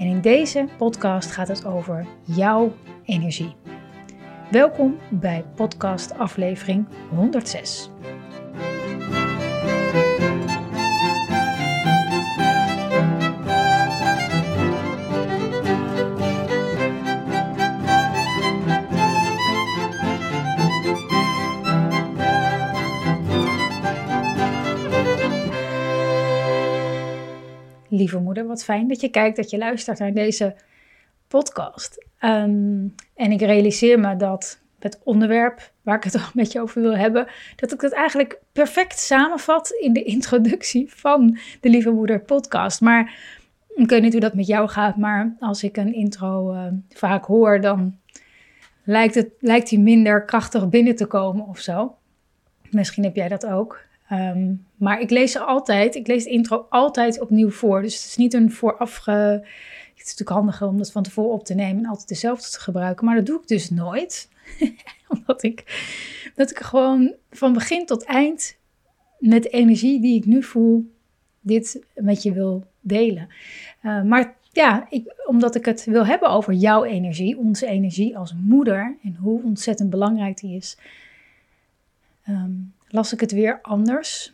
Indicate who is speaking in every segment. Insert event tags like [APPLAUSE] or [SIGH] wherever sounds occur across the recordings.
Speaker 1: En in deze podcast gaat het over jouw energie. Welkom bij podcast aflevering 106. Lieve moeder, wat fijn dat je kijkt, dat je luistert naar deze podcast. Ehm, en ik realiseer me dat het onderwerp waar ik het [LAUGHS] met je over wil hebben, dat ik het eigenlijk perfect samenvat in de introductie van de Lieve Moeder podcast. Maar ik weet niet hoe dat met jou gaat, maar als ik een intro uh, vaak hoor, dan lijkt, het, lijkt die minder krachtig binnen te komen of zo. Misschien heb jij dat ook. Ehm, maar ik lees ze altijd, ik lees de intro altijd opnieuw voor. Dus het is niet een voorafge... Het is natuurlijk handiger om dat van tevoren op te nemen en altijd dezelfde te gebruiken. Maar dat doe ik dus nooit. [LAUGHS] Omdat ik, dat ik gewoon van begin tot eind met de energie die ik nu voel, dit met je wil delen. Uh, maar ja, ik, omdat ik het wil hebben over jouw energie, onze energie als moeder en hoe ontzettend belangrijk die is. Um, las ik het weer anders.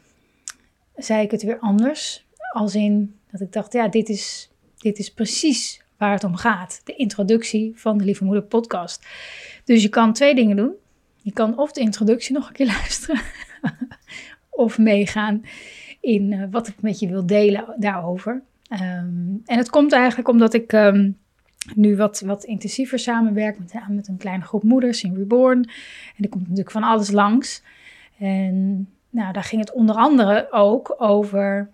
Speaker 1: Zei ik het weer anders. Als in dat ik dacht, ja, dit is, dit is precies waar het om gaat. De introductie van de Lieve Moeder podcast. Dus je kan twee dingen doen. Je kan of de introductie nog een keer [LAUGHS] luisteren. of meegaan in uh, wat ik met je wil delen daarover. Um, en het komt eigenlijk omdat ik um, nu wat, wat intensiever samenwerk met, met een kleine groep moeders in Reborn. En er komt natuurlijk van alles langs. En nou, daar ging het onder andere ook over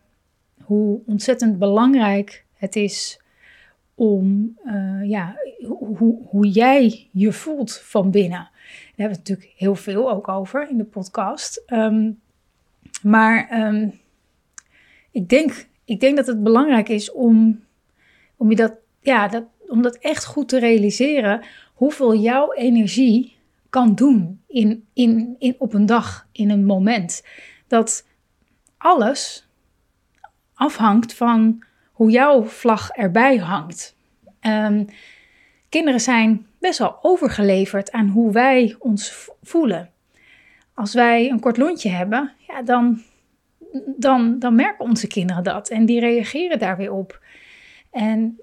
Speaker 1: hoe ontzettend belangrijk het is om uh, ja, hoe, hoe jij je voelt van binnen. Daar hebben we natuurlijk heel veel ook over in de podcast. Um, maar um, ik, denk, ik denk dat het belangrijk is om, om, je dat, ja, dat, om dat echt goed te realiseren. Hoeveel jouw energie kan doen in, in, in, op een dag, in een moment. Dat alles afhangt van hoe jouw vlag erbij hangt. Um, kinderen zijn best wel overgeleverd aan hoe wij ons voelen. Als wij een kort lontje hebben, ja, dan, dan, dan merken onze kinderen dat en die reageren daar weer op. En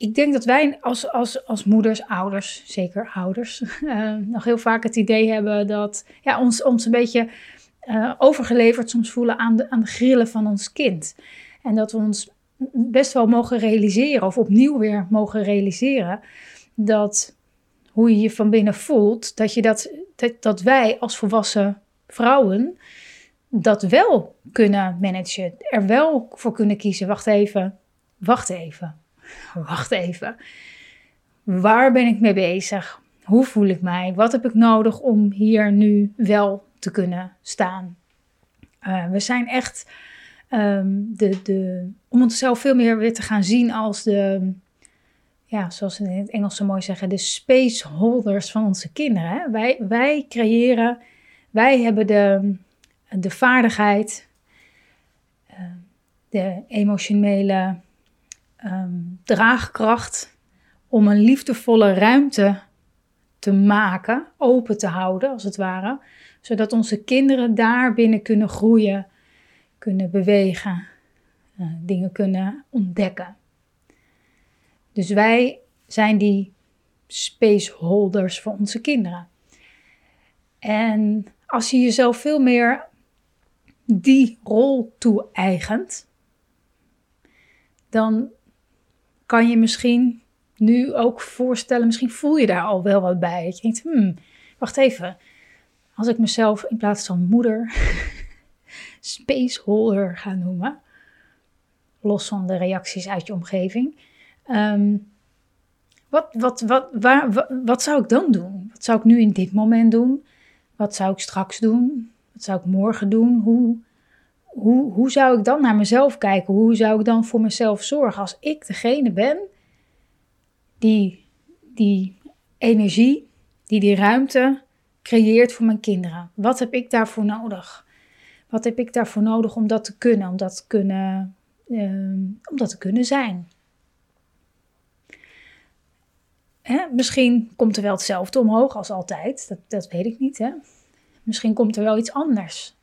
Speaker 1: ik denk dat wij als, als, als moeders, ouders, zeker ouders, uh, [LAUGHS] nog heel vaak het idee hebben dat ja, ons, ons een beetje uh, overgeleverd soms voelen aan de, aan de grillen van ons kind. En dat we ons best wel mogen realiseren, of opnieuw weer mogen realiseren, dat hoe je je van binnen voelt, dat, je dat, dat, dat wij als volwassen vrouwen dat wel kunnen managen, er wel voor kunnen kiezen. Wacht even, wacht even [LAUGHS] wacht even. Waar ben ik mee bezig? Hoe voel ik mij? Wat heb ik nodig om hier nu wel te kunnen staan? Uh, we zijn echt um, de, de, om onszelf veel meer weer te gaan zien als de, ja, zoals ze in het Engels zo mooi zeggen, de spaceholders van onze kinderen. Hè? Wij, wij creëren, wij hebben de, de vaardigheid, uh, de emotionele um, draagkracht om een liefdevolle ruimte te maken, open te houden als het ware, zodat onze kinderen daar binnen kunnen groeien, kunnen bewegen, uh, dingen kunnen ontdekken. Dus wij zijn die spaceholders voor onze kinderen. En als je jezelf veel meer die rol toe-eigent, dan kan je misschien nu ook voorstellen, misschien voel je daar al wel wat bij. Dat je denkt, hmm, wacht even. Als ik mezelf in plaats van moeder [LAUGHS] spaceholder ga noemen, los van de reacties uit je omgeving, um, Wat, wat, wat, waar, wat zou ik dan doen? Wat zou ik nu in dit moment doen? Wat zou ik straks doen? Wat zou ik morgen doen? Hoe, hoe, hoe zou ik dan naar mezelf kijken? Hoe zou ik dan voor mezelf zorgen als ik degene ben die die energie, die die ruimte creëert voor mijn kinderen? Wat heb ik daarvoor nodig? Wat heb ik daarvoor nodig om dat te kunnen, om dat te kunnen, uh, om dat te kunnen zijn? Hè? Misschien komt er wel hetzelfde omhoog als altijd, dat, dat weet ik niet. Hè? Misschien komt er wel iets anders.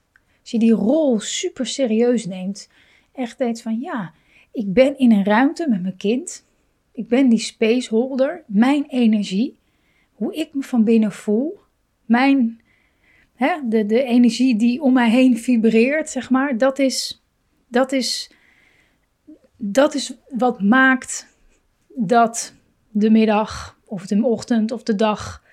Speaker 1: Als je die rol super serieus neemt, echt denkt van ja, ik ben in een ruimte met mijn kind. Ik ben die spaceholder, mijn energie, hoe ik me van binnen voel, mijn, hè, de, de energie die om mij heen vibreert, zeg maar, dat is, dat is, dat is wat maakt dat de middag of de ochtend of de dag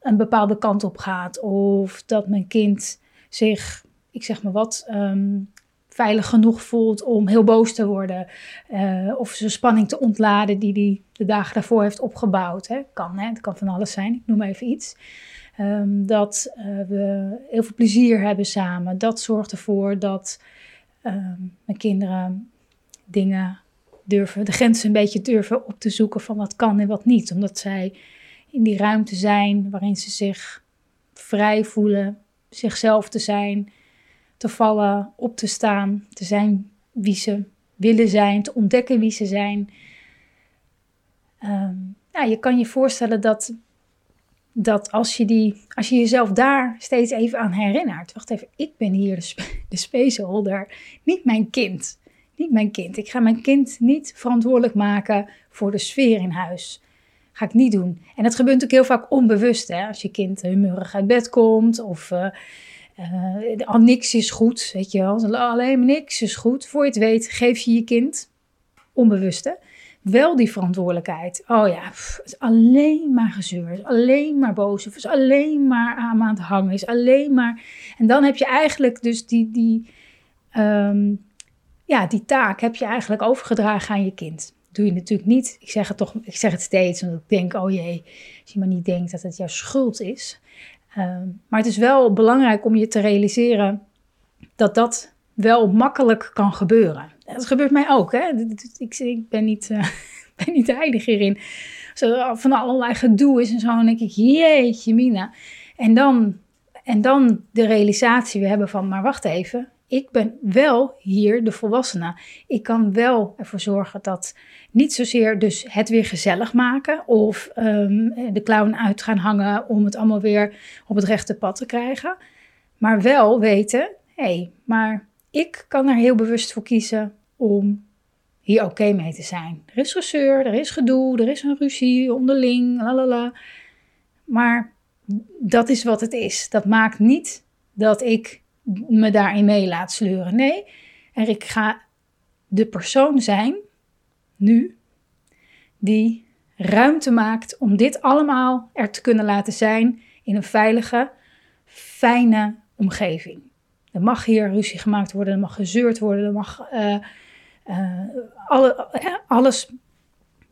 Speaker 1: een bepaalde kant op gaat. Of dat mijn kind zich, ik zeg maar wat, ehm, veilig genoeg voelt om heel boos te worden. Uh, of zijn spanning te ontladen die hij de dagen daarvoor heeft opgebouwd. Hè. Kan, hè? het kan van alles zijn, ik noem even iets. Ehm, dat uh, we heel veel plezier hebben samen. Dat zorgt ervoor dat ehm, mijn kinderen dingen durven, de grenzen een beetje durven op te zoeken van wat kan en wat niet. Omdat zij in die ruimte zijn waarin ze zich vrij voelen, zichzelf te zijn, te vallen, op te staan, te zijn wie ze willen zijn, te ontdekken wie ze zijn. Um, je kan je voorstellen dat, dat als, je die, als je jezelf daar steeds even aan herinnert. Wacht even, ik ben hier de, sp [LAUGHS] de spaceholder, niet mijn kind. Niet mijn kind. Ik ga mijn kind niet verantwoordelijk maken voor de sfeer in huis. Ga ik niet doen. En dat gebeurt natuurlijk heel vaak onbewust. Hè? Als je kind humeurig uit bed komt of uh, al niks is goed. Weet je wel, alleen niks is goed. Voor je het weet geef je je kind, onbewust hè, wel die verantwoordelijkheid. Oh ja, het is alleen maar gezeur, is alleen maar boos, of is alleen maar aan het hangen, is alleen maar... En dan heb je eigenlijk dus die, die, um, ja, die taak heb je eigenlijk overgedragen aan je kind. Doe je natuurlijk niet. Ik zeg het toch, ik zeg het steeds, want ik denk, oh jee, als je maar niet denkt dat het jouw schuld is. Um, maar het is wel belangrijk om je te realiseren dat dat wel makkelijk kan gebeuren. Dat gebeurt mij ook. Hè? Ik, ik ben, niet, [LAUGHS] uh, ben niet heilig hierin. Als er van allerlei gedoe is en zo, dan denk ik, jeetje mina. En dan, en dan de realisatie we hebben van, maar wacht even, ik ben wel hier de volwassene. Ik kan wel ervoor zorgen dat niet zozeer dus het weer gezellig maken of um, de clown uit gaan hangen om het allemaal weer op het rechte pad te krijgen. Maar wel weten, hé, hey, maar ik kan er heel bewust voor kiezen om hier oké mee te zijn. Er is gezeur, er is gedoe, er is een ruzie onderling, lalala. Maar dat is wat het is. Dat maakt niet dat ik me daarin mee laat sleuren. Nee, en ik ga de persoon zijn, nu, die ruimte maakt om dit allemaal er te kunnen laten zijn in een veilige, fijne omgeving. Er mag hier ruzie gemaakt worden, er mag gezeurd worden, er mag alle, uh, alles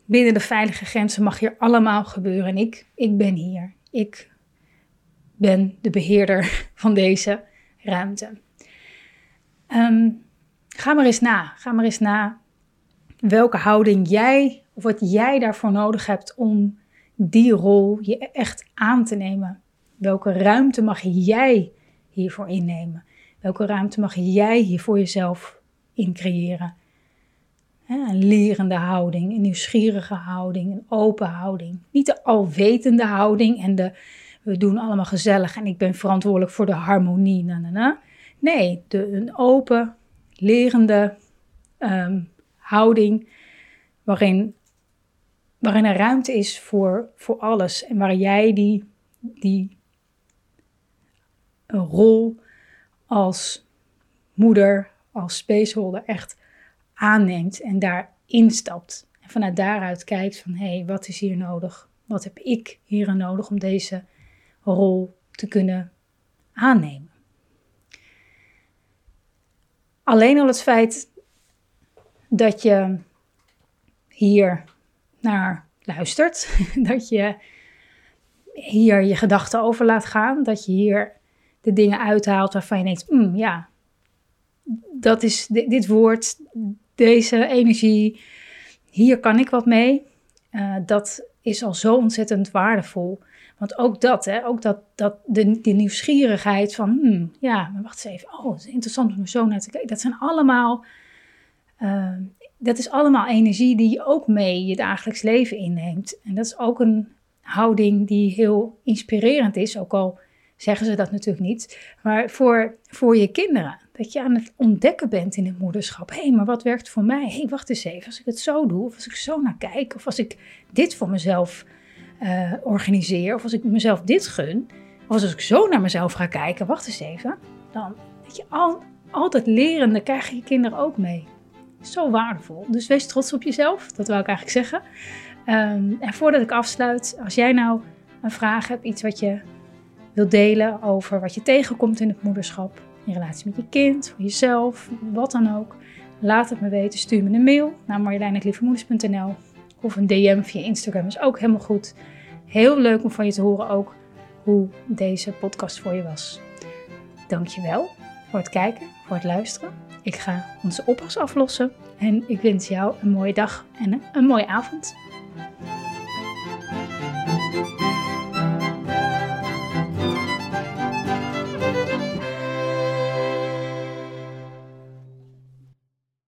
Speaker 1: binnen de veilige grenzen mag hier allemaal gebeuren. En ik, ik ben hier. Ik ben de beheerder van deze ruimte. Um, ga maar eens na. Ga maar eens na welke houding jij, of wat jij daarvoor nodig hebt om die rol je echt aan te nemen. Welke ruimte mag jij hiervoor innemen? Welke ruimte mag jij hier voor jezelf in creëren? Een lerende houding, een nieuwsgierige houding, een open houding. Niet de alwetende houding en de we doen allemaal gezellig en ik ben verantwoordelijk voor de harmonie. Na, na, na. Nee, de, een open, lerende um, houding waarin, waarin er ruimte is voor, voor alles en waar jij die, die rol als moeder, als spaceholder echt aanneemt en daar instapt. En vanuit daaruit kijkt van hé, hey, wat is hier nodig? Wat heb ik hier nodig om deze rol te kunnen aannemen. Alleen al het feit dat je hier naar luistert. [LAUGHS] dat je hier je gedachten over laat gaan. Dat je hier de dingen uithaalt waarvan je denkt, mm, ja, dat is dit, woord, deze energie, hier kan ik wat mee. Uh, dat is al zo ontzettend waardevol. Want ook dat, hè, ook dat, dat de, nieuwsgierigheid van, hmm, ja, maar wacht eens even, oh, het is interessant om er zo naar te kijken. Dat zijn allemaal, uh, dat is allemaal energie die je ook mee je dagelijks leven inneemt. En dat is ook een houding die heel inspirerend is, ook al zeggen ze dat natuurlijk niet, maar voor, voor je kinderen. Dat je aan het ontdekken bent in het moederschap. Hé, hey, maar wat werkt voor mij? Hé, hey, wacht eens even. Als ik het zo doe, of als ik zo naar kijk, of als ik dit voor mezelf uh, organiseer, of als ik mezelf dit gun, of als ik zo naar mezelf ga kijken, wacht eens even. Dan, weet je, al, altijd lerende krijg je kinderen ook mee. Zo waardevol. Dus wees trots op jezelf, dat wil ik eigenlijk zeggen. Um, en voordat ik afsluit, als jij nou een vraag hebt, iets wat je wilt delen over wat je tegenkomt in het moederschap, in relatie met je kind, voor jezelf, wat dan ook, laat het me weten. Stuur me een mail naar marjoleineklievemoeders.nl of een DM via Instagram is ook helemaal goed. Heel leuk om van je te horen ook hoe deze podcast voor je was. Dankjewel voor het kijken, voor het luisteren. Ik ga onze oppas aflossen en ik wens jou een mooie dag en een mooie avond.